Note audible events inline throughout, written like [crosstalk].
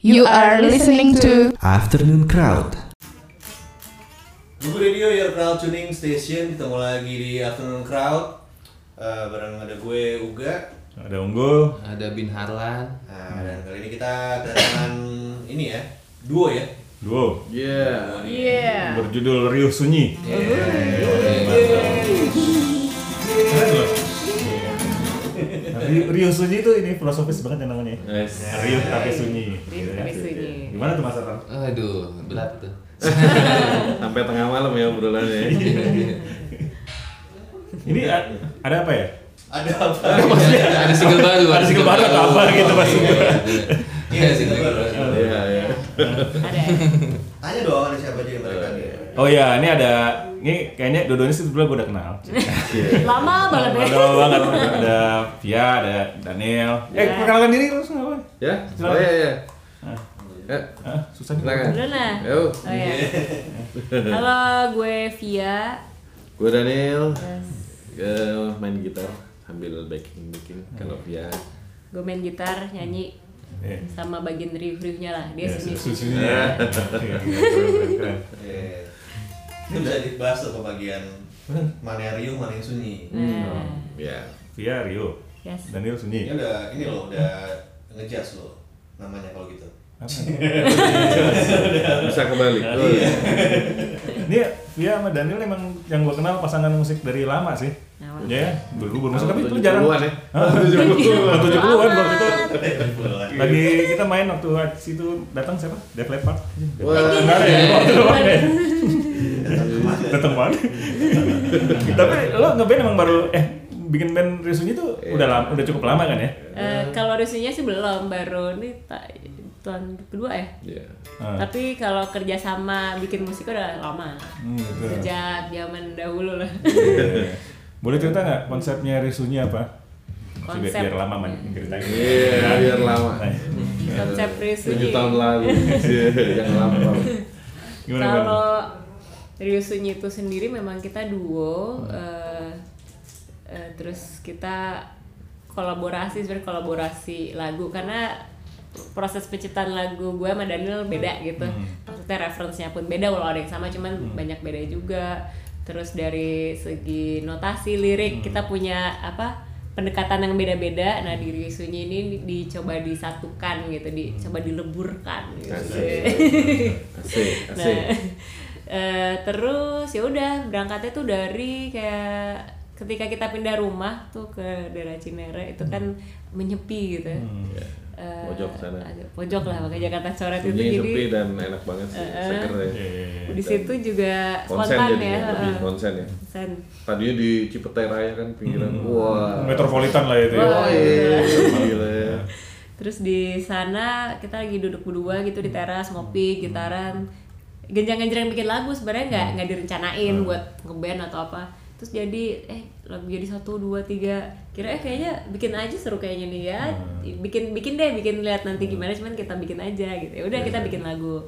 You are listening to Afternoon Crowd. Buku Radio Your Crowd Tuning Station Ketemu lagi di Afternoon Crowd Eh, Bareng ada gue Uga Ada unggul. Ada Bin Harlan. Nah dan kali ini kita kedatangan ini ya Duo ya Duo. Iya. Yeah. Berjudul Riuh Sunyi. Keren loh. Ri- Riuh Sunyi itu ini filosofis banget yang namanya. Yes. Riuh tapi sunyi. Riuh tapi sunyi. Gimana tuh Mas? Aduh, berat tuh. [laughs] sampai tengah malam ya obrolannya. [laughs] Ini a- ada apa ya? Ada apa? ada single baru. Ada single baru atau apa gitu, Mas? Iya single baru Iya, iya. Ada. Tanya dong ada siapa aja yang mereka nih Oh iya, ini ada ini kayaknya dua-duanya sih sebenarnya gue udah kenal. [laughs] Lama banget ya. Ada banget ada Via, ada Daniel. Eh, Ya. perkenalkan diri terus apa? Ya? Oh iya, iya. Ya, Ah, susah nih. nah. Yo, Oh ya. Halo, gue Via. gue Daniel. Yes. Eh, main gitar sambil backing backing kalau dia Gue main gitar, nyanyi Iya. sama bagian riuh-riuhnya lah. Dia Ya, seni. susunya ya. Itu bisa dibahas tuh pembagian Mana yang riuh, mana yang sunyi Nah, ya Via Rio, yes. Daniel Sunyi. Ini udah, ini loh, udah ngejazz loh Namanya kalau gitu [laughs] bisa kembali. Oh, iya. Ini Via sama Daniel emang yang gue kenal pasangan musik dari lama sih. Ya, dulu bermusik tapi itu 70-an jarang. ya. Hah? 70-an. 70-an waktu itu. Lagi kita main waktu situ datang siapa? Def Leppard. Wah, ya [laughs] Datang mana? [laughs] Tapi lo ngeband emang baru eh bikin band Risunya tuh udah lama, udah cukup lama kan ya? Eh, kalau riuhnya sih belum, baru ini ta- tahun kedua ya. Iya. Ah. Tapi kalau kerja sama bikin musik udah lama. Hmm, gitu. Sejak zaman dahulu lah. Iya. [laughs] Boleh cerita nggak konsepnya Risunya apa? Konsep. biar lama man ceritain. Iya, biar lama. Konsep riuhnya. Tujuh tahun lalu. Iya, yang lama. Kalau Ryusunyi itu sendiri memang kita duo, eh, eh, terus kita kolaborasi sebenarnya kolaborasi lagu karena proses penciptaan lagu gue sama Daniel beda gitu, maksudnya referensinya pun beda walau ada yang sama cuman banyak beda juga. Terus dari segi notasi lirik kita punya apa pendekatan yang beda-beda. Nah di Ryusunyi ini dicoba disatukan gitu, dicoba dileburkan. Gitu. Asik, [laughs] Nah, asik. Eh, terus ya udah berangkatnya tuh dari kayak ketika kita pindah rumah tuh ke daerah Cinere itu kan menyepi gitu. Eh, Hmm. Pojok sana. pojok lah makanya Jakarta Coret itu jadi sepi dan enak banget sih, seger ya. Iya, iya, iya. di situ juga Konsen spontan ya. lebih konsen ya. Konsen. Tadinya di Cipete Raya kan pinggiran. Wah. Metropolitan lah itu ya. Wah. iya, gila ya. Terus di sana kita lagi duduk berdua gitu di teras ngopi, gitaran. Genjang-genjang bikin lagu sebenarnya nggak nggak direncanain buat ngeband atau apa. Terus jadi eh lagu jadi satu dua tiga. Kira eh kayaknya bikin aja seru kayaknya nih ya. Bikin bikin deh bikin lihat nanti gimana cuman kita bikin aja gitu. Ya udah kita bikin lagu.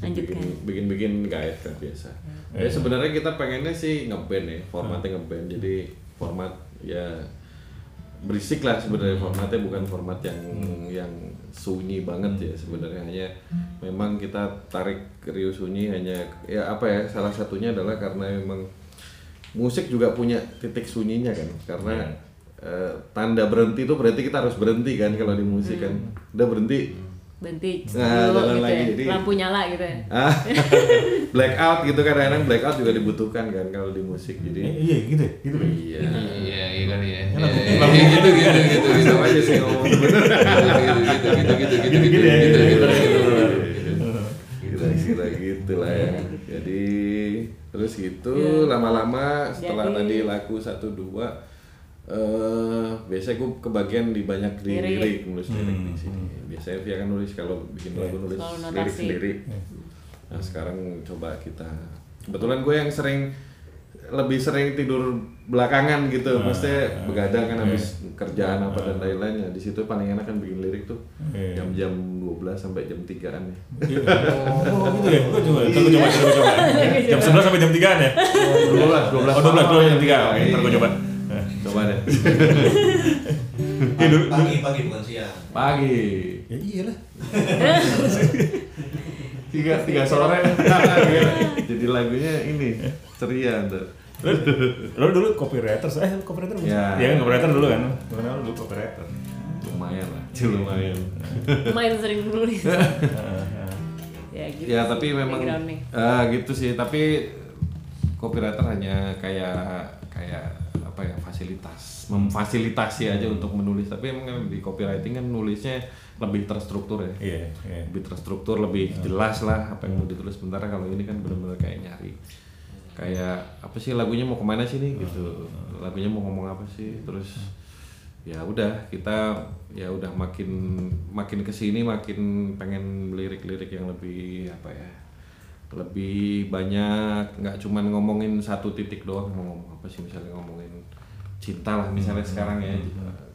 Lanjutkan. Bikin bikin gaet kan biasa. Ya sebenarnya kita pengennya sih ngeband ya formatnya ngeband. Jadi format ya berisik lah sebenarnya formatnya bukan format yang yang sunyi banget ya sebenarnya. Hanya memang kita tarik Rio sunyi hanya ya apa ya salah satunya adalah karena memang musik juga punya titik sunyinya kan. Karena eh, tanda berhenti itu berarti kita harus berhenti kan kalau di musik kan. Udah berhenti berhenti Nah, dulu gitu lagi, ya jadi- lampu nyala gitu ya Ah, blackout gitu kan kadang blackout juga dibutuhkan kan kalau di musik Eh, jadi iya gitu ya, gitu kan. iya Iya, iya kali ya. Iya, iya, gitu gitu gitu gitu. aja sih ngomong bener Gitu gitu gitu gitu gitu gitu Gitu ya, gitu gitu. gitu. gitu lah ya jadi terus gitu Iya. lama-lama setelah tadi laku satu dua eh biasanya gue kebagian di banyak di Lirik. lirik nulis lirik di sini biasanya Via kan nulis kalau bikin lagu nulis Selalu lirik sendiri nah sekarang coba kita kebetulan gue yang sering lebih sering tidur belakangan gitu, maksudnya begadang kan habis kerjaan apa dan lain-lain ya. Di situ paling enak kan bikin lirik tuh Iya. jam-jam 12 sampai jam 3-an ya. Iya. Oh gitu ya, gue coba, ntar gue coba, gue coba. Jam 11 sampai jam 3 ya? 12, 12 Oh 12, 12 jam 3, oke, ntar gue coba. Coba deh. Pagi, pagi bukan. Pagi. Ya iyalah. [laughs] Tiga tiga sore. [laughs] Jadi lagunya ini ceria ntar. Lo, lo dulu copywriter, eh copywriter bukan? Ya. Kan copywriter dulu kan? Bukan lo dulu copywriter. Lumayan lah, [laughs] lumayan. main sering nulis ya gitu ya sih tapi memang ah gitu sih tapi copywriter hanya kayak kayak apa ya fasilitas. Memfasilitasi aja untuk menulis. Tapi emang di copywriting kan nulisnya lebih terstruktur ya. Iya, iya. lebih terstruktur lebih jelas lah apa yang mau ditulis. Sementara kalau ini kan benar-benar kayak nyari. Kayak apa sih lagunya mau ke mana sih nih gitu. Lagunya mau ngomong apa sih terus ya udah kita ya udah makin makin ke sini makin pengen lirik-lirik yang lebih apa ya lebih banyak. Nggak cuman ngomongin satu titik doang mau ngomong apa sih misalnya ngomongin cinta lah misalnya sekarang ya.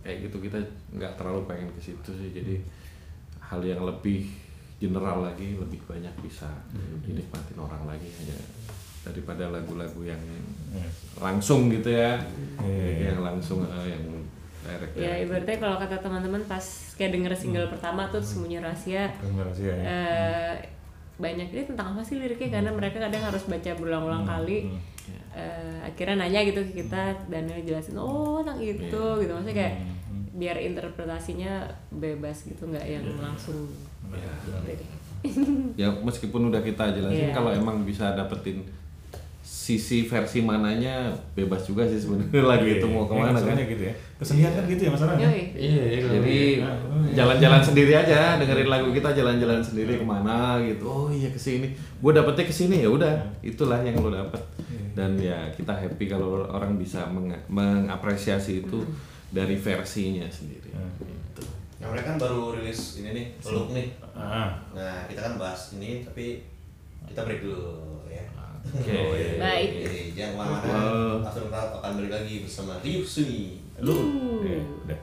kayak gitu kita nggak terlalu pengen ke situ sih. Jadi hal yang lebih general lagi lebih banyak bisa dinikmatin orang lagi aja daripada lagu-lagu yang langsung gitu ya. Iya. yang langsung eh, yang direct ya direct. ibaratnya kalau kata teman-teman pas kayak denger single pertama tuh sembunyi rahasia rahasia ya. eh, banyak ini tentang apa sih liriknya? Karena mereka kadang harus baca berulang-ulang kali Eh, akhirnya nanya gitu ke kita dan jelasin oh tentang itu. Gitu. Maksudnya kayak biar interpretasinya bebas gitu nggak yang langsung lirik. [laughs] ya meskipun udah kita jelasin Iya. kalau emang bisa dapetin sisi versi mananya bebas juga sih sebenarnya lagu itu mau ke mana kan? Masalahnya gitu ya. Kesenian kan gitu ya masalahnya. Iya, iya. jadi jalan-jalan sendiri aja dengerin lagu kita jalan-jalan sendiri ke mana gitu. Oh iya ke sini. Gue dapetnya ke sini ya udah. Itulah yang lo dapet dan ya kita happy kalau orang bisa meng- mengapresiasi itu dari versinya sendiri gitu. Nah, mereka kan baru rilis ini nih, peluk nih. Ah. Nah, kita kan bahas ini, tapi kita break dulu ya. Oke. Baik. Jadi, jangan ke mana-mana. Wow. After akan balik lagi bersama Ryuk Suni. Lu Uh. ya, udah.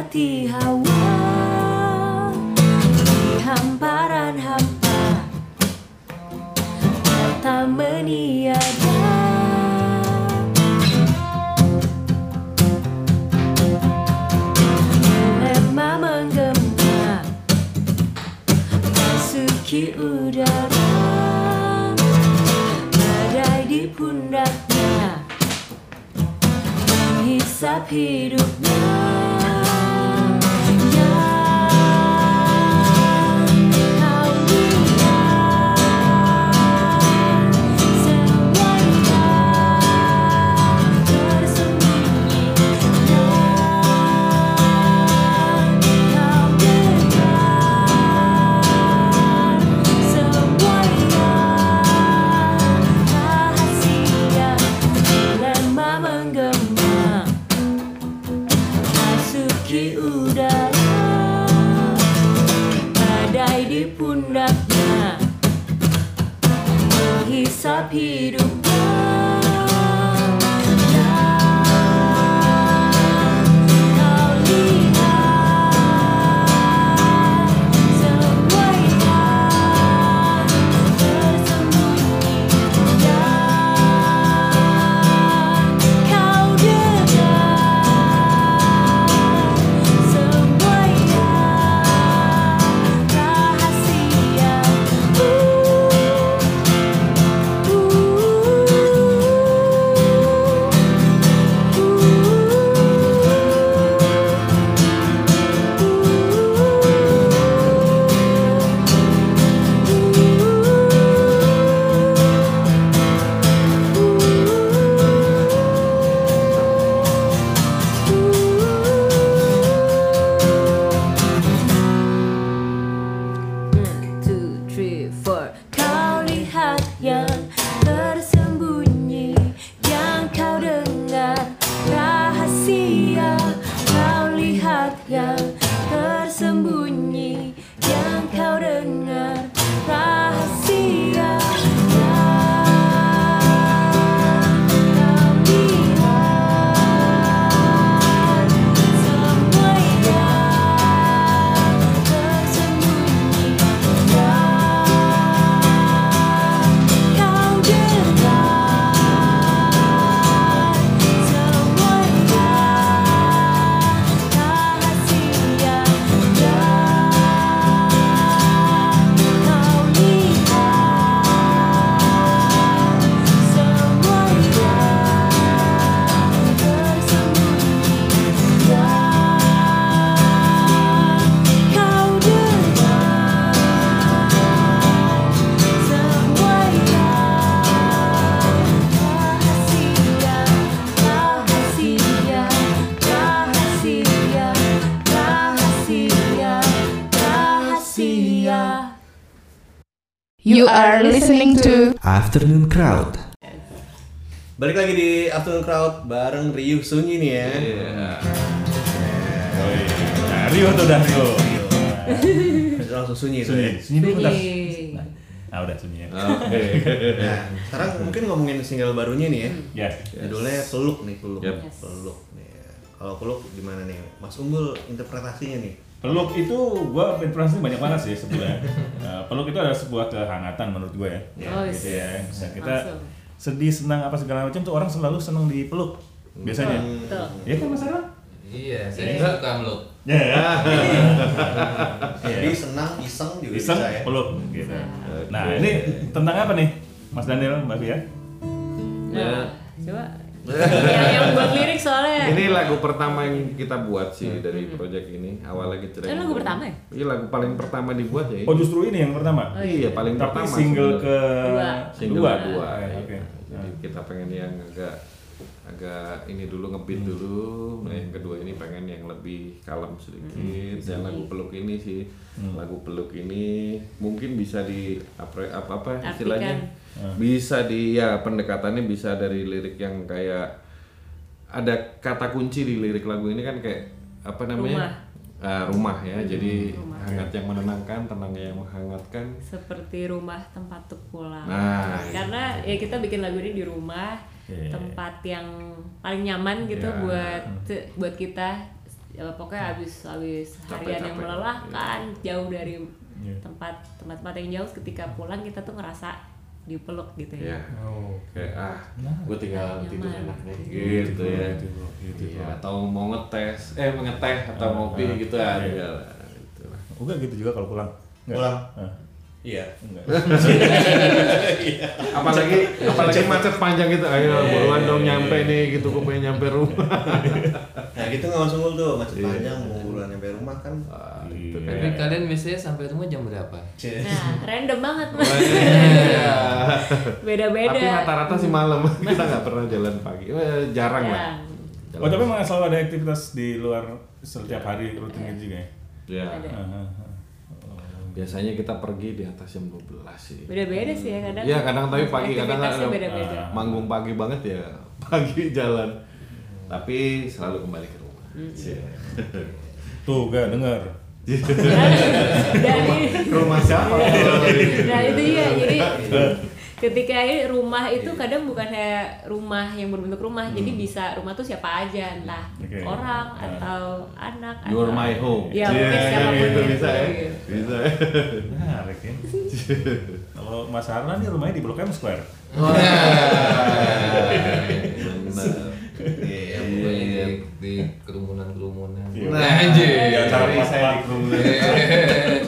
Menghayati hawa Di hamparan hampa Tak meniada Dilema menggema Masuki udara Badai di pundaknya Menghisap hidupnya Piru. You are listening to Afternoon Crowd. Balik lagi di Afternoon Crowd bareng Ryu Sunyi nih ya. Oh, iya. Nah, Rio tuh udah Rio. [laughs] Langsung Sunyi tuh Sunyi, ya. sunyi dulu. Nah, Nah, udah sunyi ya. Oke. Nah, sekarang mungkin ngomongin single barunya nih ya. Ya. Judulnya Peluk nih, Peluk. Yep. Yes. Peluk nih. Kalau Peluk gimana nih? Mas Unggul interpretasinya nih. Peluk itu gua inspirasi banyak banget sih sebenarnya. Nah, [laughs] peluk itu adalah sebuah kehangatan menurut gue ya. Oh, gitu iya. ya. Bisa kita Langsung. sedih, senang apa segala macam tuh orang selalu senang dipeluk biasanya. Betul. Ya kan Mas Arman? Iya, saya juga suka meluk. Ya. [laughs] ya. Jadi senang, iseng juga Iseng bisa ya. peluk gitu. Nah, ini tentang apa nih? Mas Daniel, Mbak Fia? Nah, coba. Yang, yang buat lirik soalnya. Ini lagu pertama yang kita buat sih dari project ini. Awalnya kita Eh, lagu pertama ya? Iya lagu paling pertama dibuat ya. Oh, justru ini yang pertama. Oh, iya paling Tapi pertama. single sebenarnya. ke Dua. single dua. kedua. Ah, ya. Oke. Jadi kita pengen yang agak agak ini dulu ngebeat dulu. Nah, yang kedua ini pengen lebih kalem sedikit. Dan lagu peluk ini sih lagu peluk ini mungkin bisa di apa apa, apa Artikan. istilahnya bisa di ya pendekatannya bisa dari lirik yang kayak ada kata kunci di lirik lagu ini kan kayak apa namanya Rumah. Ah, rumah ya jadi hangat yang menenangkan tenang yang menghangatkan seperti rumah tempat untuk pulang. Nah, karena ya kita bikin lagu ini di rumah, Iya. tempat yang paling nyaman gitu Iya. buat buat kita. Ya, pokoknya habis habis harian yang Capek-capek. melelahkan, jauh dari Iya. tempat tempat-tempat yang jauh ketika pulang kita tuh ngerasa dipeluk gitu ya. ya Oh. kayak ah Nah. gue tinggal Nyaman. tidur enak nih gitu ya Gitu, gitu. Iya, atau mau ngetes eh mau ngeteh atau Ah, ngopi ah, gitu iya. ah tinggal gitu lah. Enggak gitu juga kalau pulang. Pulang. Ah, Iya. enggak. [laughs] apalagi apalagi macet panjang gitu ayo buruan dong nyampe nih gitu gue pengen nyampe rumah [laughs] Nah, gitu nggak Mas Unggul tuh, macet Iya. panjang mau bulan sampai rumah kan. Ah, Iya. gitu kan Tapi kalian biasanya sampai rumah jam berapa? Nah, random banget. Iya. [laughs] Beda-beda. tapi rata-rata sih malam kita nggak pernah jalan pagi Eh, jarang lah Jarang. Oh, tapi memang selalu ada aktivitas di luar setiap hari rutin gitu juga ya? ya Ada. Ah, ah, ah. Biasanya kita pergi di atas jam 12 sih Beda-beda sih ya kadang. Iya kadang tapi pagi kadang ada- beda-beda. Ah, manggung pagi banget ya [laughs] pagi jalan tapi selalu kembali ke rumah Iya. [laughs] Tuh, gak denger. Dari ke [laughs] rumah siapa nah itu ya jadi ketika ini rumah itu kadang bukannya rumah yang berbentuk rumah jadi bisa rumah tuh siapa aja entah Oke. orang Ah. atau anak You're atau- my home ya Iya, mungkin siapa pun gitu itu, bisa ya gitu. bisa ya Menarik ya. [laughs] Kalau Mas Harlan nih rumahnya di Blok M Square. Iya. Yang pokoknya di, kerumunan-kerumunan. Iya. Nah, anjir. Ya, cari saya di kerumunan.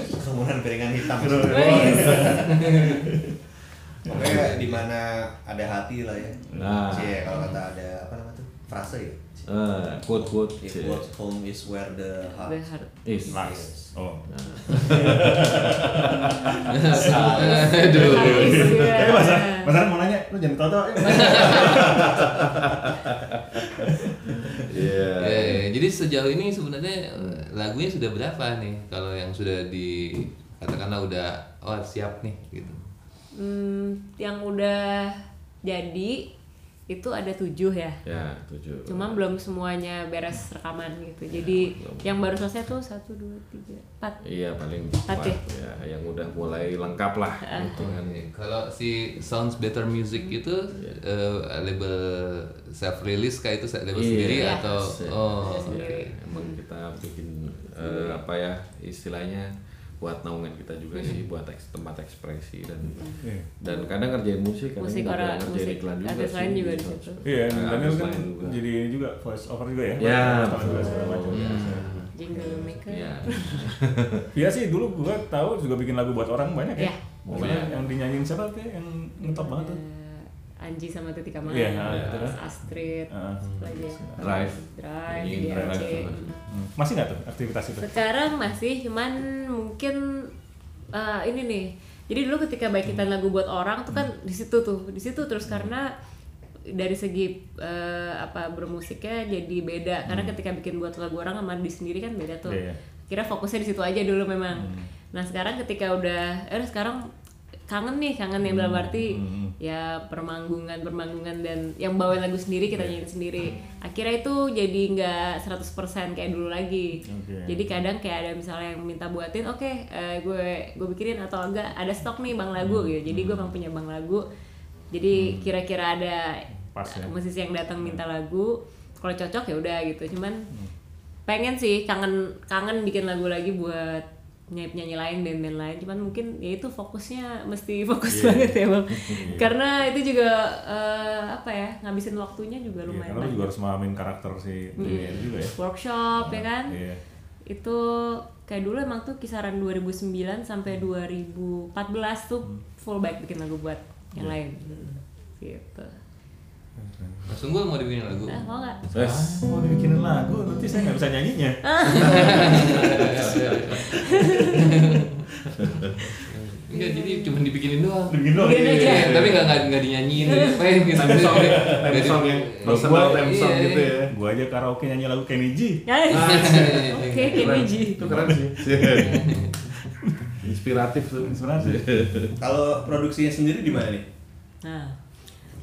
Kerumunan piringan hitam. Pokoknya di mana ada hati lah ya. Nah. Cie, kalau kata ada apa namanya tuh? Frase ya. Eh, quote quote If what's home is where the heart. The heart. is Nice. Oh. [laughs] Aduh. Iya. Tapi Mas, Mas Harlan mau nanya, lu jangan ya. Iya. Ya, ya. Jadi sejauh ini sebenarnya eh, lagunya sudah berapa nih? Kalau yang sudah di katakanlah udah oh siap nih gitu. Hmm, yang udah jadi itu ada tujuh ya ya tujuh cuma belum semuanya beres rekaman gitu jadi belum. yang baru selesai tuh satu dua tiga empat iya paling Empat ya? ya yang udah mulai lengkap lah gitu kan Oke, Kalau si Sounds Better Music itu eh, label self release kayak itu label Iya. sendiri Iya. atau oh oke. Iya, emang kita bikin eh, apa ya istilahnya buat naungan kita juga sih buat eks- tempat ekspresi dan Iya. dan kadang ngerjain musik kadang Musik juga orang- ngerjain musik iklan juga artis sih, lain juga di gitu. situ. Iya, Nah, Daniel artis kan juga. jadi juga voice over juga ya. Ya, over segala macam. jingle maker Iya. [laughs] Iya sih dulu gua tahu juga bikin lagu buat orang banyak ya. Iya. Pokoknya yang dinyanyiin siapa tuh yang ngetop banget tuh. Anji sama Titi Kamal, Iya, nah, itu terus. Astrid, apa lagi ya? Drive. Drive, Nyanyiin DRC. Drive. Hmm. Masih nggak tuh aktivitas itu? Sekarang masih, cuman mungkin eh, ini nih. Jadi dulu ketika baik kita lagu buat orang tuh kan di situ tuh, di situ terus karena dari segi eh, apa bermusiknya jadi beda karena ketika bikin buat lagu orang sama di sendiri kan beda tuh. Iya, iya. Kira fokusnya di situ aja dulu memang. Nah sekarang ketika udah, eh sekarang kangen nih kangen yang dalam arti ya permanggungan permanggungan dan yang bawain lagu sendiri kita nyanyiin sendiri. Akhirnya itu jadi nggak 100% kayak dulu lagi. Oke. jadi kadang kayak ada misalnya yang minta buatin oke eh, gue gue bikinin atau enggak ada stok nih bang lagu gitu. Jadi gue emang punya bang lagu. Jadi kira-kira ada Pas ya. musisi yang datang minta lagu kalau cocok ya udah gitu. Cuman pengen sih kangen kangen bikin lagu lagi buat nyanyi penyanyi lain band-band lain. Cuman mungkin ya itu fokusnya mesti fokus Iya. banget ya bang. [laughs] Karena itu juga eh, apa ya ngabisin waktunya juga Iya, lumayan karena lu banyak. juga harus memahamin karakter si band juga ya. workshop ya kan? Iya. itu kayak dulu emang tuh kisaran 2009 sampai 2014 tuh full back bikin lagu buat yang Iya. lain. Gitu Langsung gue mau dibikin lagu. nah, mau nggak Yes. Ah, mau dibikinin lagu, nanti saya nggak bisa nyanyinya. [laughs] Enggak, jadi cuma dibikinin doang. Dibikin doang. Bikin aja. Iya, tapi nggak nggak nggak dinyanyiin, nggak diapain gitu. Theme song ya, ya, Iya. personal song iya. gitu ya. Gua aja karaoke nyanyi lagu Kenny G. Ya, [laughs] oke Keren. Kenny G Itu keren sih. [laughs] Inspiratif tuh. Inspirasi. Kalau produksinya sendiri di mana nih? nah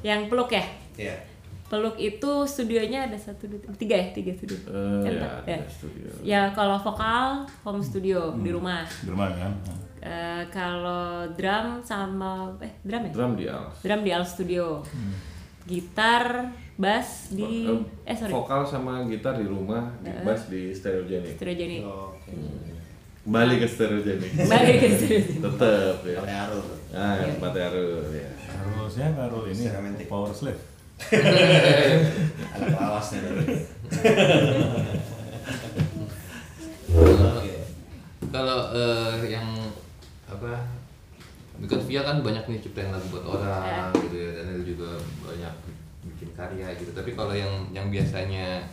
yang peluk ya Iya. peluk itu studionya ada satu dua tiga, tiga ya tiga studio Eh, Kan, ya, ya. ada studio. ya kalau vokal home studio di rumah Di rumah kan. Eh, kalau drum sama eh drum ya Drum di Alf. drum di Al Studio gitar bass di eh sorry Vokal sama gitar di rumah, di bass di Stereogenic. Studio Jenny Oke. Kembali ke Stereogenic. balik ke studio Tetep ya. Pakai Arul. Ah, Mate Arul ya. Harusnya Karul ini. Power Slave. Anak tadi. Oke. Kalau eh, yang apa Dekat Via kan banyak nih ciptain lagu buat orang gitu ya Daniel juga banyak bikin karya gitu tapi kalau yang yang biasanya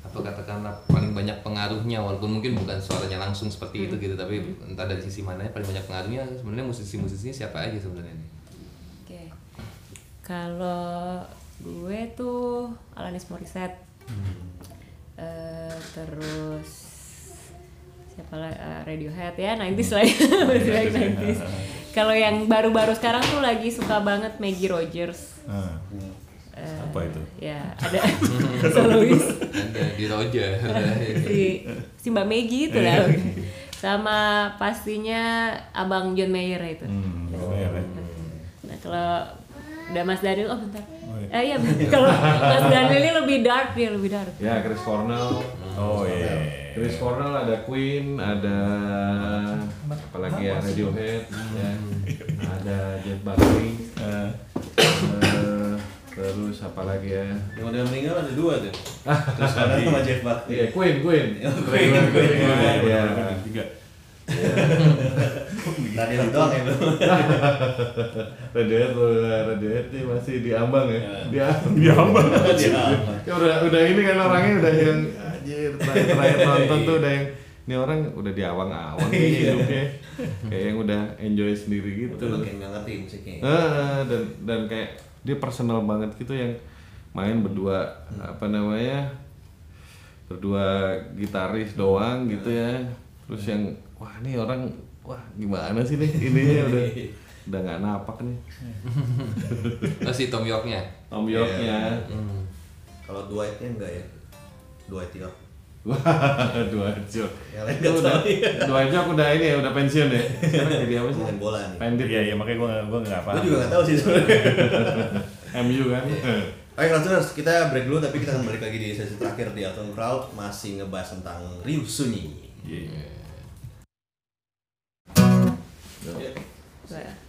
apa katakanlah paling banyak pengaruhnya walaupun mungkin bukan suaranya langsung seperti itu gitu tapi entah dari sisi mana paling banyak pengaruhnya sebenarnya musisi-musisinya siapa aja sebenarnya nih oke kalau gue tuh Alanis Morissette. Eh, terus siapa lagi? Eh, Radiohead ya 90s lah ya. [laughs] 90s kalau yang baru-baru sekarang tuh lagi suka banget Maggie Rogers. Nah, Eh, apa itu? ya ada. [laughs] Solois ada di Roja [laughs] si si Mbak Maggie itu lah. Sama pastinya Abang John Mayer itu. Hmm, ya. nah kalau udah Mas Daniel oh bentar Oh, iya. eh iya [laughs] kalau Mas Daniel ini lebih dark dia lebih dark Ya, Chris Cornell. Oh iya. Chris Cornell ada Queen, ada apalagi ya Radiohead, ya. ada Jeff Buckley, Eh, eh, terus apalagi ya? Yang udah meninggal ada dua tuh. [laughs] Terus ada sama Jeff Buckley. Iya, Queen, [laughs] Queen. Queen, Queen, Queen. Iya. Itu doang ya belum. Radiohead, Radiohead nih masih diambang ya. Dia, Dia hamba. ya udah udah ini kan orangnya udah yang anjir terakhir, terakhir nonton tuh udah yang ini orang udah diawang-awang nih hidupnya. Kayak yang udah enjoy sendiri gitu. Itu kayak nggak ngerti musiknya. Ah, dan dan kayak dia personal banget gitu yang main berdua apa namanya berdua gitaris doang gitu ya. Terus yang wah ini orang wah gimana sih nih ininya udah udah nggak napak nih [laughs] masih Tom Yorknya Tom Yorknya hmm. Kalau Dwight-nya enggak ya. Dwight York. wah dua jok lain Itu udah dua jok udah ini ya udah pensiun ya sekarang jadi apa sih Main bola nih. pendit Iya iya makanya gue gue nggak apa. Gue juga nggak tahu sih sebenarnya. [laughs] MU kan Oke, Kratuners, kita break dulu tapi kita akan balik lagi di sesi terakhir di Afternoon Crowd masih ngebahas tentang Ryu Sunyi. Iya. one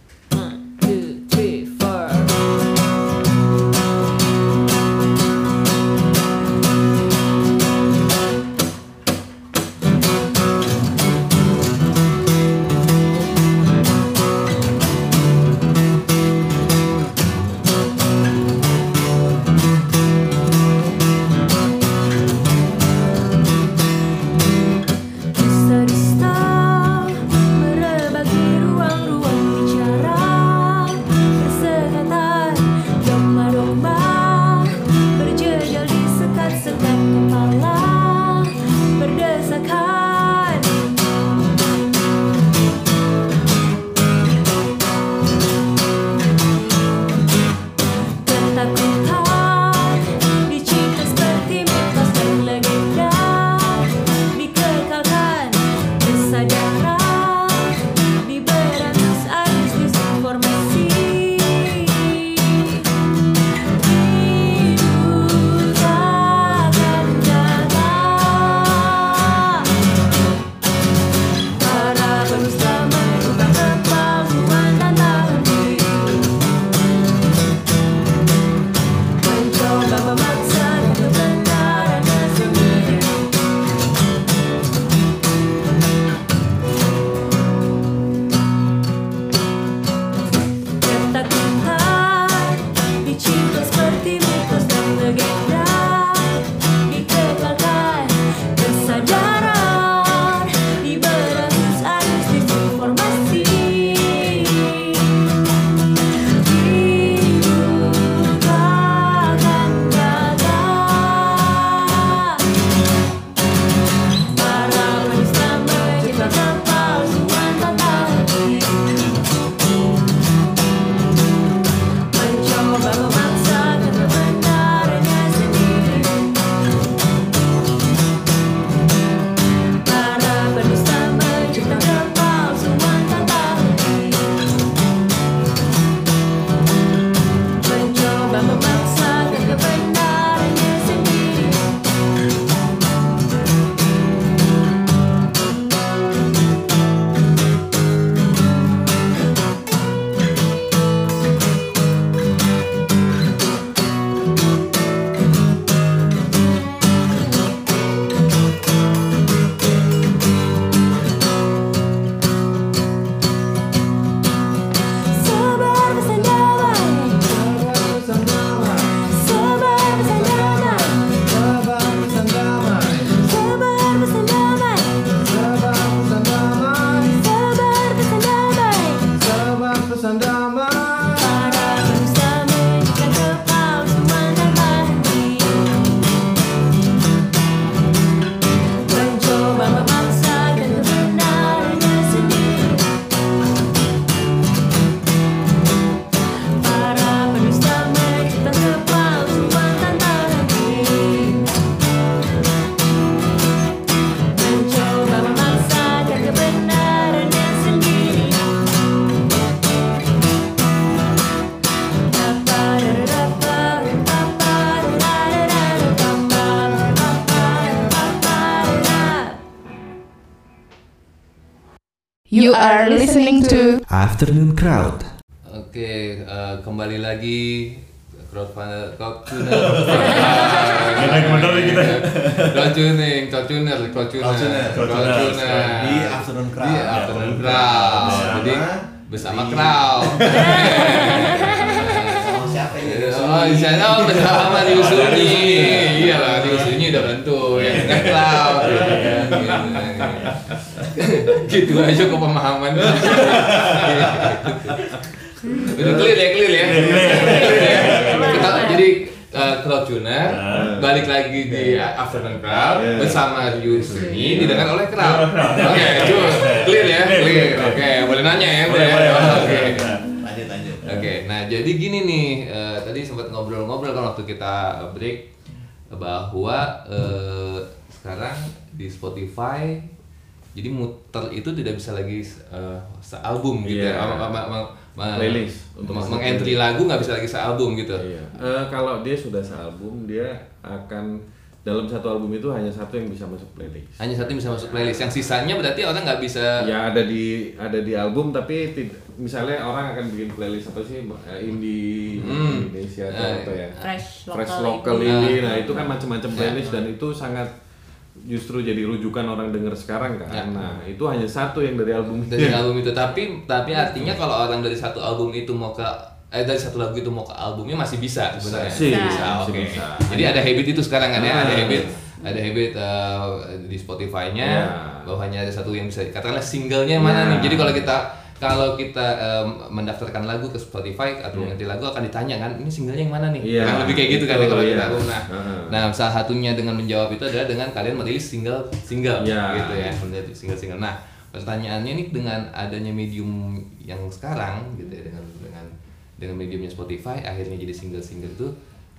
Afternoon Crowd. Oke, eh, kembali lagi crowdfunder, crowdtuner, Kita bener nih kita. crowdtuning, crowdtuner, crowdtuner, Crowdtuner. crowdtuner. Di Afternoon Crowd. Di afternoon crowd. Jadi bersama crowd. Sama siapa ini? Oh, di sana oh, bersama di Usuni. Iya lah, di Usuni udah yang dengan crowd. [laughs] gitu aja kok pemahaman. [laughs] Udah clear ya, clear ya. Kita jadi uh, balik lagi di afternoon crowd Yeah. bersama Rio Usuni didengar oleh crowd. Oke, clear ya, clear. Oke, boleh nanya ya, boleh. ya? Oke. Lanjut lanjut. Oke, nah jadi gini nih, eh, tadi sempat ngobrol-ngobrol kan waktu kita break bahwa eh, sekarang di Spotify jadi muter itu tidak bisa lagi eh, sealbum gitu Iya. ya, Ma- ma- ma- ma- ma- Playlist untuk mengentry lagu nggak bisa lagi sealbum gitu. Iya. Eh, kalau dia sudah sealbum, dia akan dalam satu album itu hanya satu yang bisa masuk playlist. Hanya satu yang bisa masuk playlist, yang sisanya berarti orang nggak bisa. Ya ada di ada di album tapi tid- misalnya orang akan bikin playlist apa sih eh, indie Hmm. Indonesia atau Eh, apa ya? Fresh Fresh local local. Ah. Nah, itu kan macam-macam playlist dan itu sangat justru jadi rujukan orang denger sekarang kan. Ya. Nah, itu hanya satu yang dari album dari album itu tapi tapi artinya kalau orang dari satu album itu mau ke eh dari satu lagu itu mau ke albumnya masih bisa sebenarnya Sih, bisa masih oke bisa. jadi ada habit itu sekarang kan ya ada Ah. habit ada habit eh, di Spotify-nya Ya. bahwa hanya ada satu yang bisa katakanlah singlenya mana Ya. nih jadi kalau kita kalau kita em, mendaftarkan lagu ke Spotify atau mengerti lagu akan ditanya kan ini singlenya yang mana nih? Iya, Kan lebih kayak gitu kan ya kalau iya. kita nah nah salah satunya dengan menjawab itu adalah dengan kalian merilis single single Iya. gitu ya menjadi single single. Nah pertanyaannya nih dengan adanya medium yang sekarang gitu ya dengan dengan dengan mediumnya Spotify akhirnya jadi single single itu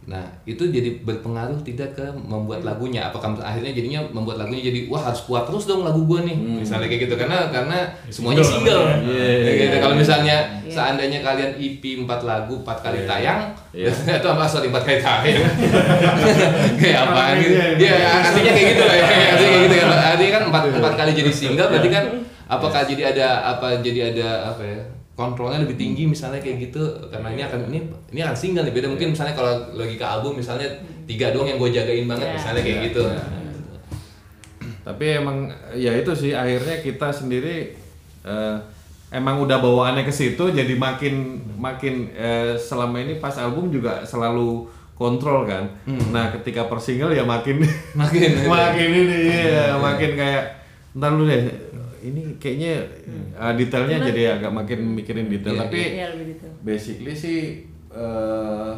nah itu jadi berpengaruh tidak ke membuat lagunya apakah akhirnya jadinya membuat lagunya jadi wah harus kuat terus dong lagu gua nih misalnya kayak gitu karena karena semuanya single namanya. Iya, Kayak gitu. iya, kalau iya. misalnya Iya. seandainya kalian EP 4 lagu 4 kali Iya. tayang Iya. [laughs] atau apa sorry 4 kali tayang [laughs] kayak apa Iya, gitu iya. ya artinya kayak gitu lah ya artinya kayak gitu kan artinya kan empat empat kali jadi single berarti kan apakah jadi ada apa jadi ada apa ya kontrolnya lebih tinggi misalnya kayak gitu karena ini akan ini ini akan single nih beda mungkin misalnya kalau lagi ke album misalnya tiga doang yang gue jagain banget Iya. misalnya kayak Iya, gitu iya. Tapi emang ya itu sih akhirnya kita sendiri eh, emang udah bawaannya ke situ jadi makin makin eh, selama ini pas album juga selalu kontrol kan. Nah, ketika per single ya makin Makin. [laughs] makin ini ya, makin kayak ntar lu deh ini kayaknya eh, detailnya jadi agak makin mikirin detail Iya, tapi Iya lebih gitu. basically sih eh,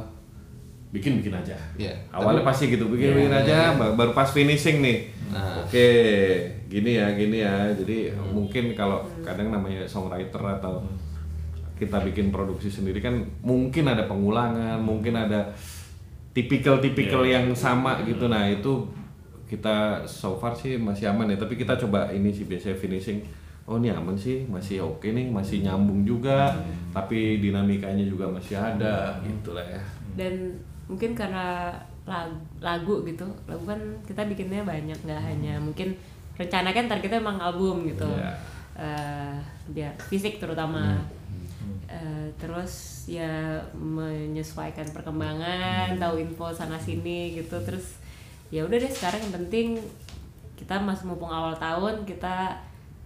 bikin-bikin aja. Iya. Awalnya pasti gitu bikin-bikin aja, ba- baru pas finishing nih. Nah. Oke, gini ya, gini ya. Jadi mungkin kalau kadang namanya songwriter atau kita bikin produksi sendiri kan mungkin ada pengulangan, mungkin ada tipikal-tipikal yang sama gitu. Nah, itu kita so far sih masih aman ya, tapi kita coba ini sih biasanya finishing Oh ini aman sih, masih oke nih, masih nyambung juga, tapi dinamikanya juga masih ada, gitu lah ya. dan mungkin karena lagu, lagu gitu lagu kan kita bikinnya banyak nggak hanya mungkin rencana kan targetnya emang album gitu. Iya. Eh, dia fisik terutama. Eh, terus ya menyesuaikan perkembangan tahu info sana sini gitu. Terus ya udah deh sekarang yang penting kita masih mumpung awal tahun kita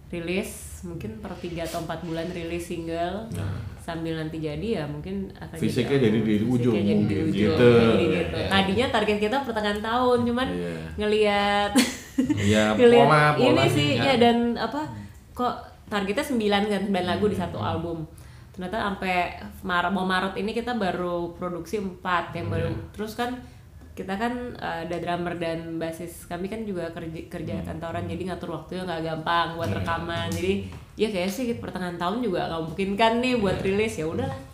rilis mungkin per 3 atau 4 bulan rilis single sambil nanti jadi ya mungkin akan Fisiknya album. jadi di Fisiknya ujung jadi di ujung, gitu. jadi gitu. Iya. tadinya target kita pertengahan tahun cuman Iya. ngelihat Iya, [laughs] ngelihat pola, ini pola. sih Ya. ya dan apa kok targetnya 9 kan 9 lagu di satu album ternyata sampai Maret mau Maret ini kita baru produksi 4 yang baru terus kan kita kan uh, ada drummer dan basis kami kan juga kerja kerja kantoran jadi ngatur waktunya nggak gampang buat rekaman. Jadi ya kayak sih pertengahan tahun juga nggak mungkin kan nih buat rilis. Ya udahlah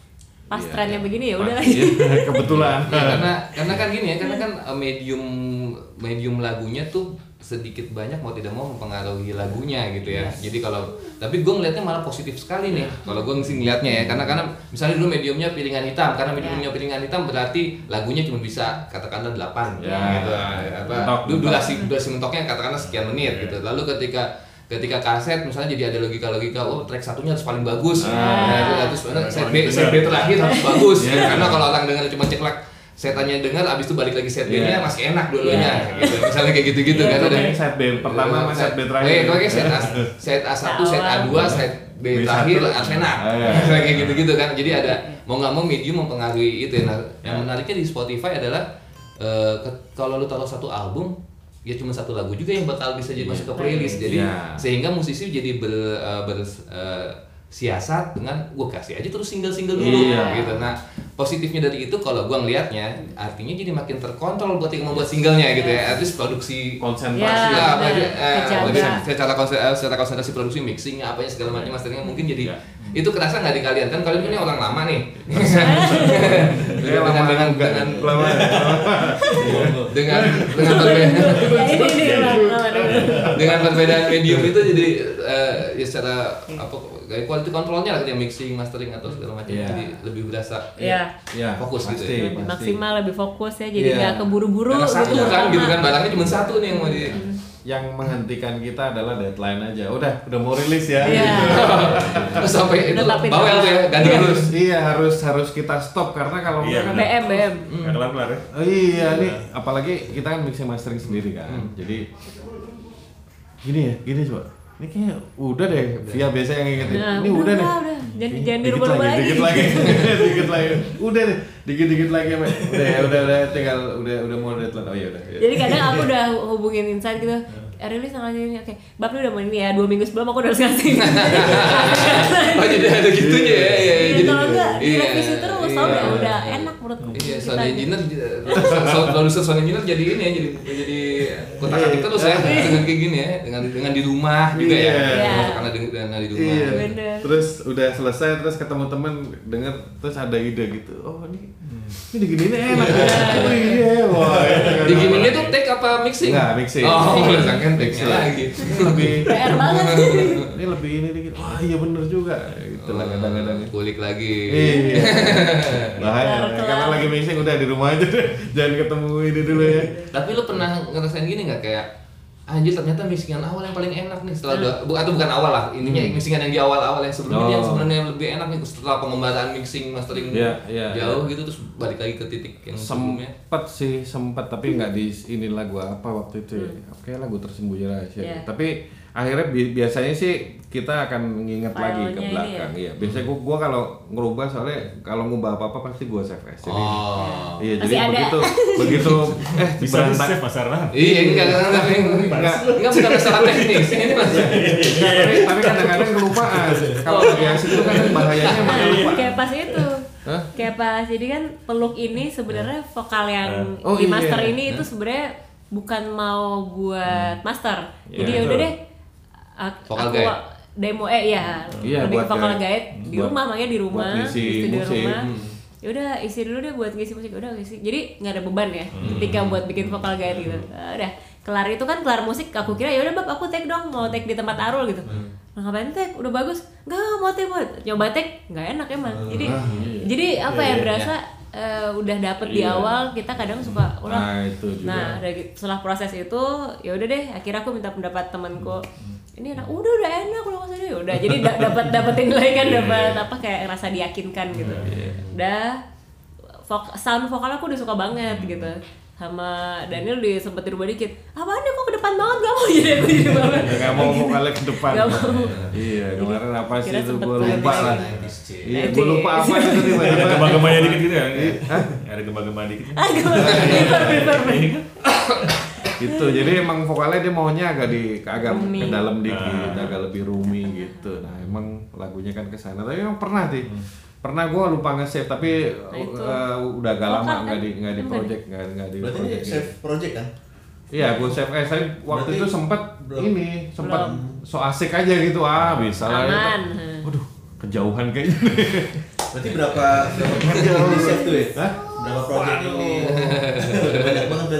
pas Iya, trennya iya. begini ya udah. Iya, [laughs] kebetulan. Ya, karena karena kan gini ya karena kan eh, medium medium lagunya tuh sedikit banyak mau tidak mau mempengaruhi lagunya gitu ya. Jadi kalau tapi gue ngelihatnya malah positif sekali nih. Kalau gue sih ngelihatnya ya karena karena misalnya dulu mediumnya piringan hitam karena mediumnya piringan hitam berarti lagunya cuma bisa katakanlah 8 Ya. gitu. Apa Mentok, du- durasi durasi mentoknya katakanlah sekian menit gitu. Lalu ketika ketika kaset misalnya jadi ada logika-logika oh track satunya harus paling bagus Ah. nah, terus set B set B terakhir harus [laughs] bagus Iya. karena kalau orang dengar cuma ceklek setannya dengar abis itu balik lagi set B-nya Iya. masih enak dulunya gitu. misalnya kayak gitu-gitu kan ada set B pertama sama set B terakhir. Eh, pokoknya [laughs] set A, set A1, set A2, set B B1. terakhir harus enak. Ah, iya. kayak gitu-gitu kan. Jadi ada mau nggak mau medium mempengaruhi itu. ya. Nah, yang menariknya di Spotify adalah ke- kalau lu taruh satu album ya cuma satu lagu juga yang bakal bisa jadi masuk ke playlist. Jadi Iya. sehingga musisi jadi ber, eh, ber eh, siasat dengan gua kasih aja terus single-single dulu Iya. gitu. Nah, positifnya dari itu kalau gua ngelihatnya artinya jadi makin terkontrol buat yang membuat singlenya gitu ya. At least produksi konsentrasi Ya. Ya, benar. berarti, eh, secara konsen, eh, secara konsentrasi produksi mixingnya apanya segala macam masteringnya mungkin jadi Ya. itu kerasa nggak di kalian kan kalian ini orang lama nih [laughs] Ya, [laughs] dengan dengan dengan lama. dengan dengan Ya, dengan perbedaan medium itu jadi eh, ya secara apa kayak quality controlnya lah kayak mixing mastering atau segala macam Iya. jadi lebih berasa Iya. Ya, Fokus gitu pasti, ya. lebih pasti. maksimal lebih fokus ya jadi Iya. nggak keburu-buru karena satu gitu kan gitu kan barangnya cuma satu nih yang mau di Yang menghentikan kita adalah deadline aja. Udah, udah mau rilis ya. Iya. terus [laughs] sampai itu bawel tuh ya ganti Harus, terus iya harus harus kita stop karena kalau Iya, enggak kan BM BM Nggak kelar-kelar ya. Oh iya nih, apalagi kita kan mixing mastering sendiri kan. Jadi gini ya, gini coba. Ini kayaknya udah deh, via biasa yang ingetin. Nah, ini udah, udah, deh. udah. Jangan- Dikit jangan dirubah-rubah lagi. Dikit lagi, [laughs] dikit lagi. Udah deh, dikit-dikit lagi, Mbak. Udah ya, udah udah tinggal udah udah mau deadline. Oh iya udah. iya. jadi kadang aku [laughs] udah hubungin insan gitu "Eh, rilis tanggal ini oke bab lu udah mau ini ya dua minggu sebelum aku udah harus ngasih [laughs] oh jadi ada gitunya ya, ya, ya. Iya, jadi kalau enggak iya, direvisi terus iya. udah menurutku Iya, Kita sound engineer, sound producer sound engineer jadi ini ya, jadi jadi kotak atik terus ya dengan kayak gini ya, dengan dengan di rumah juga ya, Iya. karena dengan, dengan di rumah. Iya. Bener. Terus udah selesai terus ketemu temen denger terus ada ide gitu. Oh ini ini diginiin enak. ya. Oh iya, wah. ini Di gini apa? tuh take apa mixing? Enggak, mixing. Oh, udah sangkan take Mixing. lagi. Ini lebih PR banget [laughs] ini lebih ini dikit. Wah iya bener juga. Gitu lah kadang-kadang. Kulik lagi. Iya. [laughs] Bahaya. Kelar-kelar. Karena lagi mixing udah di rumah aja deh. [laughs] Jangan ketemu ini dulu ya. Tapi lu pernah ngerasain gini nggak kayak anjir ternyata mixingan awal yang paling enak nih setelah udah bu, atau bukan awal lah intinya mixingan yang di awal-awal yang sebelumnya Hmm. Oh. yang sebenarnya yang lebih enak nih setelah pengembaraan mixing mastering Iya, iya, jauh gitu terus balik lagi ke titik yang sebelumnya sempet sih sempet tapi nggak di ini lagu apa waktu itu ya. kayak lagu tersembunyi rahasia Iya. tapi akhirnya bi- biasanya sih kita akan nginget lagi ke belakang ya? iya. Biasanya gua, gua kalau ngerubah soalnya kalau ngubah apa apa pasti gua save as jadi oh. Iya Masih jadi ada. begitu begitu [laughs] eh Bisa berantak. save Mas Arlan. Iya, enggak, enggak, enggak, enggak, bukan masalah teknis, ini mas. Nggak, tapi, tapi kadang-kadang kelupaan. Kalau lagi asik itu kadang bahayanya emang lupa kayak pas itu. Hah? kayak pas jadi kan peluk ini sebenarnya vokal yang Oh, di iya. master ini itu sebenarnya bukan mau buat master. Jadi Iya, ya udah deh Vokal aku guide. demo eh ya Iya, lebih ke vokal guide. guide. Di Buat- rumah makanya di rumah buat ngisi di studio musik. rumah. Hmm. ya udah isi dulu deh buat ngisi musik. Udah ngisi. Jadi nggak ada beban ya ketika buat bikin vokal guide gitu. Ah, udah. Kelar itu kan kelar musik aku kira ya udah bab aku take dong mau take di tempat Arul gitu. Nah, ngapain take udah bagus. Nggak mau take buat nyoba take nggak enak emang. Jadi jadi apa ya berasa eh, udah dapet di Iya. awal kita kadang suka ulang. Nah itu juga. Nah, dari setelah proses itu, ya udah deh. Akhirnya aku minta pendapat temanku. Ini enak, udah udah enak udah nggak usah deh. Udah, jadi da- dapat dapetin lagi kan dapat apa kayak ngerasa diyakinkan gitu. Udah, vok- sound vokal aku udah suka banget gitu. Sama Daniel di sempet dirubah dikit. Apaan nih kok ke depan banget gak mau jadi aku jadi banget. nggak mau vokalnya ke depan mau. iya kemarin apa sih itu gue lupa ya. lah iya gue lupa apa itu Ada tiba-tiba gempa-gemanya dikit gitu ya? Hah? Ada gempa-gempa dikit. Ah, gimana? Gitu jadi emang vokalnya dia maunya agak di agak Rumi. ke dalam dikit Ah. agak lebih rumi gitu nah emang lagunya kan ke sana tapi emang pernah sih Hmm. pernah gue lupa nge-save tapi Nah, itu. uh, udah agak Vokal lama kan? nggak di nggak di Enggak project nggak nggak di Berarti ini project save project kan? Iya, gue save eh saya waktu Berarti itu sempet belum- ini sempet belum. so asik aja gitu ah bisa lah ya. Waduh, kejauhan kayaknya. Berarti berapa berapa [laughs] project di save tuh ya? Hah? Berapa project yang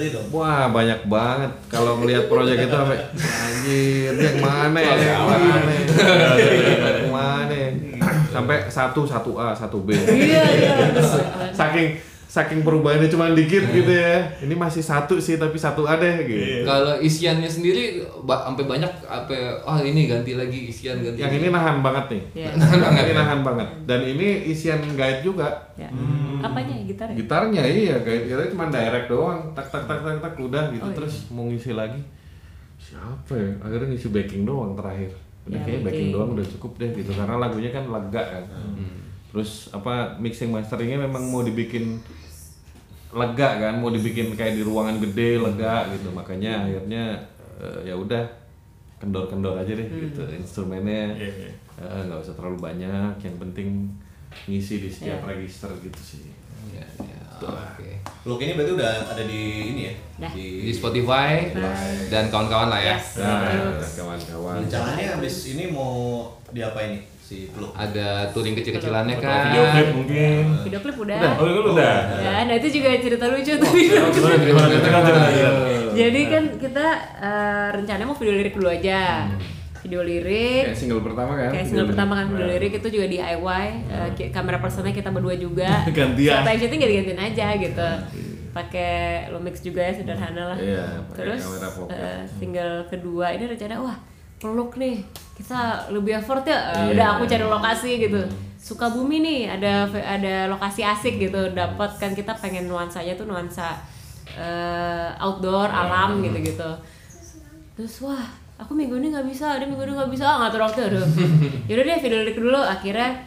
berarti dong. Wah banyak banget. Kalau melihat proyek itu sampai anjir yang mana ya? Yang mana [laughs] yang mana sampai satu satu A satu B. Iya, iya. saking saking perubahannya cuma dikit gitu ya. Ini masih satu sih tapi satu ada gitu. Kalau isiannya sendiri ba- sampai banyak apa oh ini ganti lagi isian ganti. Yang ini nahan banget nih. Iya. Nahan banget. Ini nahan banget. Dan ini isian guide juga. Ya. Apanya gitar ya? Gitarnya iya guide kita cuma direct doang. Tak tak tak tak tak udah gitu Oh, iya. terus mau ngisi lagi. Siapa ya? Akhirnya ngisi backing doang terakhir. Udah Ya, kayaknya backing doang udah cukup deh gitu karena lagunya kan lega kan. Terus apa mixing masteringnya memang mau dibikin lega kan, mau dibikin kayak di ruangan gede lega gitu. Makanya akhirnya eh, ya udah kendor-kendor aja deh gitu instrumennya Iya, iya. eh, nggak usah terlalu banyak yang penting ngisi di setiap Iya. register gitu sih Ya, ya, Oke. Look ini berarti udah ada di ini ya? Dah. Di Spotify dan kawan-kawan lah ya. Yes. nah kawan-kawan Rencananya abis ini mau diapain nih si? Ada touring kecil-kecilannya kan. video klip mungkin. Video klip udah. Oh, itu udah. Ya, nah itu juga cerita lucu tuh video klip. Jadi kan kita rencananya mau video lirik dulu aja. Video lirik. kayak single pertama kan Kayak single pertama kan video lirik itu juga DIY. eh, kamera personnya kita berdua juga. [laughs] Gantian. Time shooting ganti-gantian aja gitu. Pakai Lumix juga ya sederhana lah. Iya, Terus eh, single kedua ini rencana wah peluk nih kita lebih effort ya? Iya. udah aku cari lokasi gitu. Sukabumi nih ada ada lokasi asik gitu. Dapat kan kita pengen nuansanya tuh nuansa eh, outdoor alam gitu gitu terus wah aku minggu ini nggak bisa ada minggu ini nggak bisa. Ah ngatur waktu aduh. [laughs] Yaudah deh video dulu akhirnya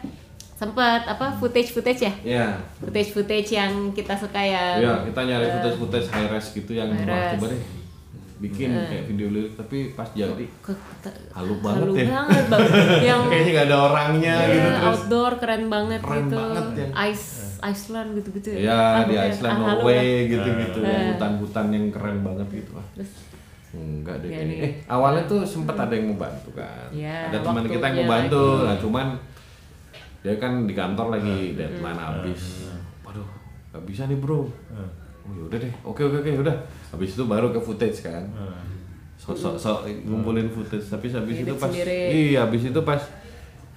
sempat apa footage footage ya? Iya. footage footage yang kita suka ya. Iya, kita nyari footage-footage high res gitu yang coba deh bikin kayak video lirik tapi pas jadi Ke- ke- halu banget halu ya. banget Bang. [laughs] yang Kayaknya nggak ada orangnya ya, gitu terus. outdoor keren banget Keren gitu banget yang- ice Iceland gitu-gitu ya Ya Ah, di. Iceland, Ah, halu Norway gitu-gitu, yang hutan-hutan yang keren banget gitu lah. terus Enggak deh Ya, kayaknya. nih. Eh, awalnya tuh sempat ada yang mau bantu kan. Ya, ada teman kita yang mau bantu. lagi. Nah, cuman dia kan di kantor lagi deadline habis. Waduh, nggak bisa nih, Bro. Oh, yaudah deh. Oke, oke, oke, udah. Habis itu baru ke footage kan. Sok-sok sok ngumpulin footage, tapi habis Edit itu pas sendiri. iya, habis itu pas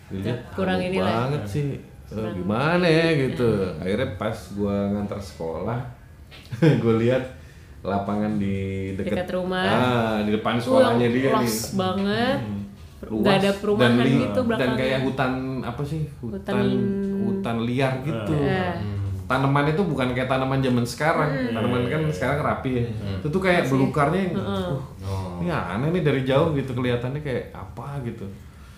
dilihat Kurang ini lah. banget sih. Eh, gimana ya gitu. Akhirnya pas gua ngantar sekolah, [laughs] gue lihat lapangan di deket, Dekat rumah. Ah, di depan sekolahnya dia luas nih. banget Luas nggak ada perumahan dan, li- gitu dan belakangnya kayak hutan apa sih hutan Hutan- hutan, liar gitu Eh. Tanaman itu bukan kayak tanaman zaman sekarang. Hmm. tanaman kan sekarang rapi. Ya itu tuh kayak belukarnya yang uh, ini aneh nih dari jauh gitu kelihatannya kayak apa gitu.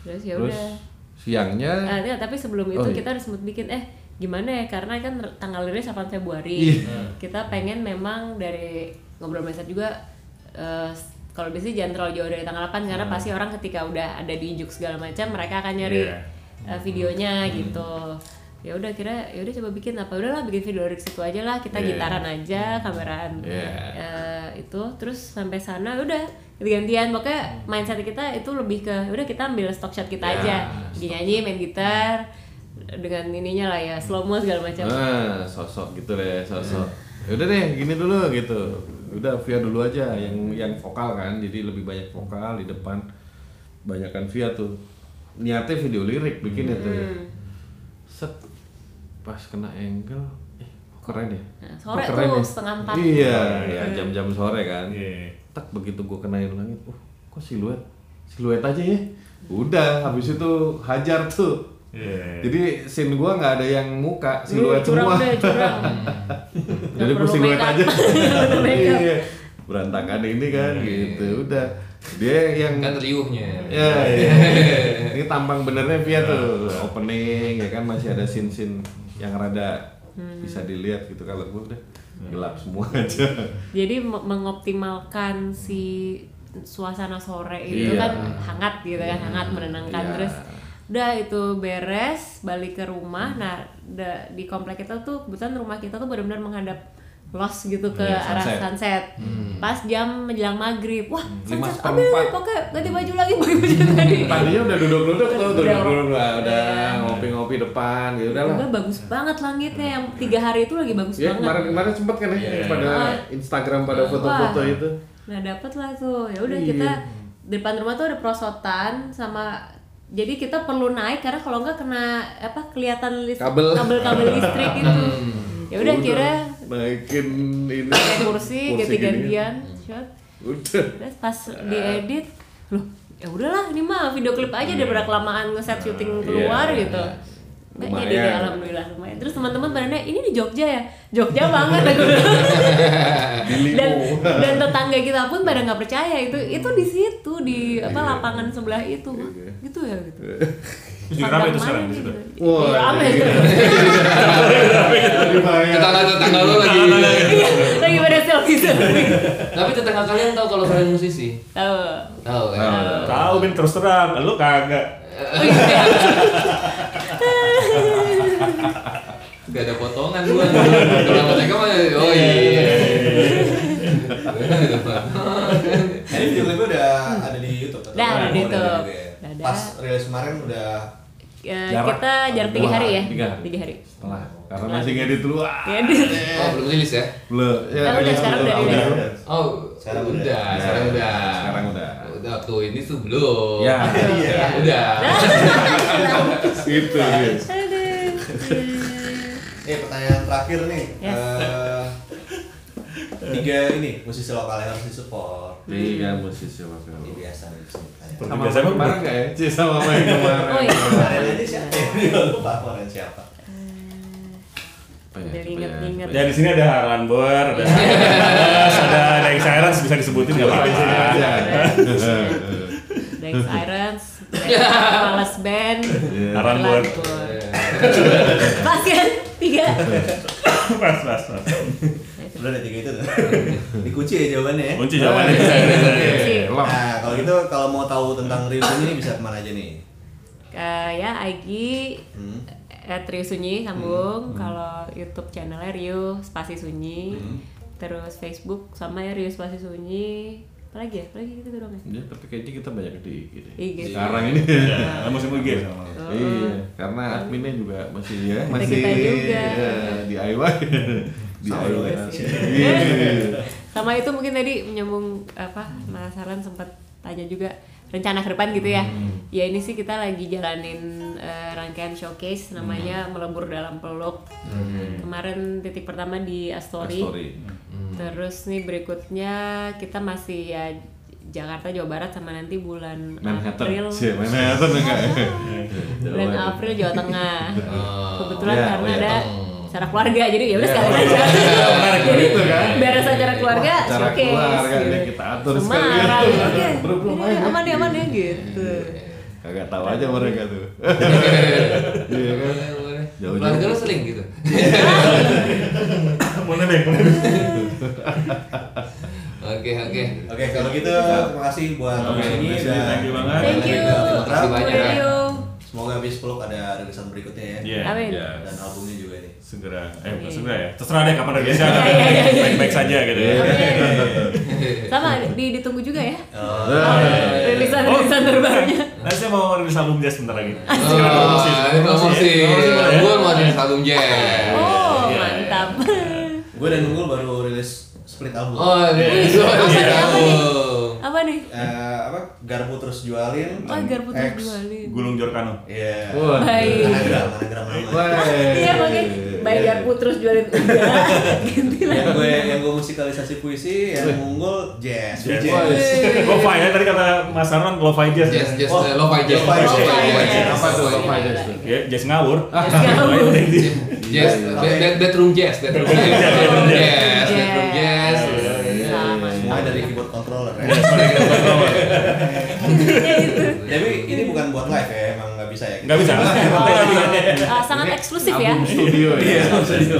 Terus ya terus udah. siangnya Ah, iya, tapi sebelum itu Oh, iya. kita harus bikin eh gimana ya? Karena kan tanggal rilis 8 Februari. Iya. kita pengen memang dari ngobrol mindset juga eh, kalau biasanya jangan terlalu jauh dari tanggal 8 karena pasti orang ketika udah ada di juk segala macam mereka akan nyari Iya. eh, videonya gitu ya udah kira ya udah coba bikin apa. Udahlah bikin video dari situ aja lah. Kita Iya. gitaran aja kameraan Iya. eh, itu. Terus sampai sana udah. Gantian pokoknya mindset kita itu lebih ke udah kita ambil stock shot kita Ya, aja lagi nyanyi main gitar dengan ininya lah ya slow mo segala macam. Ah sosok gitu deh sosok. Ya udah deh gini dulu gitu. Udah via dulu aja yang yang vokal kan. Jadi lebih banyak vokal di depan. Banyakkan via tuh. Niatnya video lirik bikin itu. Hmm. set pas kena angle eh kok keren ya? Nah, sore Kok keren tuh, ya? setengah empat. iya ya jam-jam sore kan. Iya. tak begitu gua kenain langit oh kok siluet? Siluet aja ya? Udah habis itu hajar tuh. Iya. jadi scene gua nggak ada yang muka siluet curang semua. deh curang. [laughs] Jadi gua siluet aja. [laughs] Iya. Berantakan ini kan gitu udah dia yang Kan riuhnya. Ya, [laughs] iya. ini tampang benernya Via tuh opening ya kan masih ada scene-scene yang rada Hmm. bisa dilihat gitu kalau gue udah gelap semua [laughs] aja. jadi me- mengoptimalkan si suasana sore itu Iya. kan hangat gitu kan hangat menenangkan Iya. terus udah itu beres balik ke rumah nah da- di komplek kita tuh kebetulan rumah kita tuh benar-benar menghadap los gitu ke Iya, arah sunset. sunset pas jam menjelang maghrib wah Lima sunset ambil pakai ganti baju lagi pakai baju tadi [laughs] Tadinya udah duduk-duduk tuh, Udah. duduk-duduk udah, udah Iya. ngopi-ngopi depan gitu udah lah. Bagus banget langitnya yang tiga hari itu lagi bagus Ya banget kemarin kemarin sempet kan ya pada Ah. Instagram pada foto-foto itu. Nah dapet lah tuh, ya udah Iya. kita depan rumah tuh ada prosotan sama jadi kita perlu naik karena kalau enggak kena apa kelihatan list- Kabel. kabel-kabel listrik [laughs] gitu. ya udah kira naikin ini. Kursi gini. ganti-gantian shot. Udah. terus pas diedit loh ya udahlah ini mah video klip aja daripada kelamaan ngeset syuting keluar Iya, gitu. iya. Nggak Lumayan. jadi deh, alhamdulillah lumayan. Terus teman-teman pada nanya, ini di Jogja ya? Jogja banget. [laughs] Aku dan dan tetangga kita pun pada nggak percaya. Itu itu di situ di apa lapangan sebelah itu. Iya. gitu ya gitu [laughs] Jadi rame tuh sekarang di situ. gitu? Wah, Iya, rame iya. Tetangga-tetangga lu lagi. lagi pada selfie selfie Tapi tetangga kalian tahu kalau kalian musisi? tahu Tahu kan? Tahu. Tahu Ben terus terang, lu kagak. Gak ada potongan gua. Kalau mereka mah oh iya. Ini video klipnya udah ada di YouTube atau? Udah, ada di Oh, YouTube. ya? Pas rilis kemarin udah Ya, Jarak. kita jarak tiga hari ya Tiga. tiga hari Setelah karena masih ngedit dulu. Ah. ya Oh, belum rilis ya? Belum. Ya, Nah, udah, sekarang udah Udah. rilis. Oh, Sekarang udah, udah. sekarang udah. Sekarang udah. Udah waktu ini tuh belum. Ya. Sekarang [laughs] udah. Itu guys. Eh pertanyaan terakhir nih. Yes. Eh, tiga ini musisi lokal yang harus disupport. Tiga musisi lokal. Ini biasa nih. Seperti Sama biasa kemarin nggak ya? Cie sama main kemarin. Oh, iya. Kemarin ini siapa? Dia lupa kemarin siapa. Ya? Inget-inget. ya. Ya di sini ada Harlan Bor, ada ada Daeng Sirens bisa disebutin nggak apa-apa. Ya. Dex Irons Males Band Harlan Bor. pas kan tiga Pas, pas, pas. Udah ada tiga itu tuh. Dikunci ya jawabannya ya. Kunci jawabannya bisa. Kunci. Lom. Nah, kalau gitu kalau mau tahu tentang Ryusun ini bisa ke mana aja nih? Eh, ya Aigi Hmm. at Rio Sunyi sambung kalau YouTube channelnya Rio Spasi Sunyi Hmm. terus Facebook sama ya Rio Spasi Sunyi apalagi ya apalagi gitu doang ya Ya, tapi kayaknya kita banyak di IG deh. IG. Sekarang ini. Ya, musim IG sama. Iya, karena adminnya juga masih ya, masih kita juga. ya, DIY. [laughs] DIY. Iya. [laughs] sama itu mungkin tadi menyambung apa Mas Harlan sempat tanya juga rencana ke depan gitu ya ya ini sih kita lagi jalanin eh, rangkaian showcase namanya melebur dalam peluk kemarin titik pertama di Astori, Story. terus nih berikutnya kita masih ya Jakarta Jawa Barat sama nanti bulan Manhattan. April Sih, Manhattan enggak [laughs] bulan April Jawa Tengah Oh. [laughs] kebetulan Ya, karena oh ya. ada Hmm. Acara keluarga jadi ya udah Ya, sekalian oh aja iya. Menarik, jadi itu kan. beres acara keluarga Acara showcase keluarga, gitu. kita atur sekalian. oke ya. aman ya aman ya gitu Kagak tahu aja mereka tuh. [laughs] Iya kan? Jauh-jauh. Keluarga lu seling gitu. [laughs] Mana deh? [laughs] Oke, oke. Oke, kalau gitu terima kasih buat Oke, ini dan thank you banget. thank you Terima kasih banyak. Radio Semoga habis peluk ada rilisan berikutnya ya. Iya. Amin. Dan albumnya juga. Segera, eh bukan segera ya. Terserah deh kapan rilisnya. Iya, iya, iya. Baik-baik saja gitu ya. [laughs] sama di ditunggu juga ya Oh, rilisan rilisan terbarunya Nanti saya mau rilis album jazz sebentar lagi. Oh, ini promosi. Gue mau jadi album jazz. oh mantap gue dan Nunggul baru rilis split album. Oh, apa nih? album. apa nih Eh, apa? Garpu terus jualin. oh garpu terus jualin Gulung Jorkano. Iya. Baik. Anagram, iya makanya baik garpu terus jualin [laughs] udah ganti yang lagi gue yang gue musikalisasi puisi, yang unggul jazz. Jazz. jazz. Lo-fi ya tadi kata Mas Arman lo-fi jazz. Jazz, jazz, Oh, lo-fi jazz. lo-fi Lo-fi jazz. jazz. Apa tuh? Iya, iya, jazz iya. tuh? Ya, jazz ngawur. Jazz bedroom jazz, bedroom jazz, bedroom jazz, bedroom jazz. sama Semuanya dari keyboard controller ya. [laughs] Tapi ini bukan buat live ya, nggak bisa ya. Nggak bisa. Ah, sangat eksklusif ya Album studio ya. Iya, studio.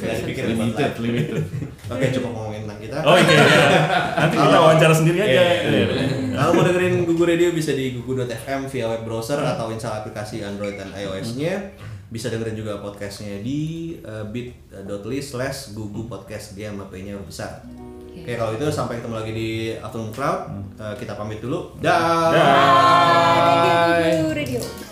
Dipikir buat Limited, limited. Oke, cukup ngomongin tentang kita. Oh iya. iya. Nanti kita wawancara sendiri aja. Iya. Iya. Kalau mau dengerin Gugu Radio bisa di gugu.fm via web browser atau install aplikasi Android dan iOS-nya. Bisa dengerin juga podcastnya di uh, bit.ly slash gugu podcast dia sama P-nya besar. Oke kalau itu sampai ketemu lagi di Afternoon Crowd. Uh, kita pamit dulu. Dah. Thank you, Radio.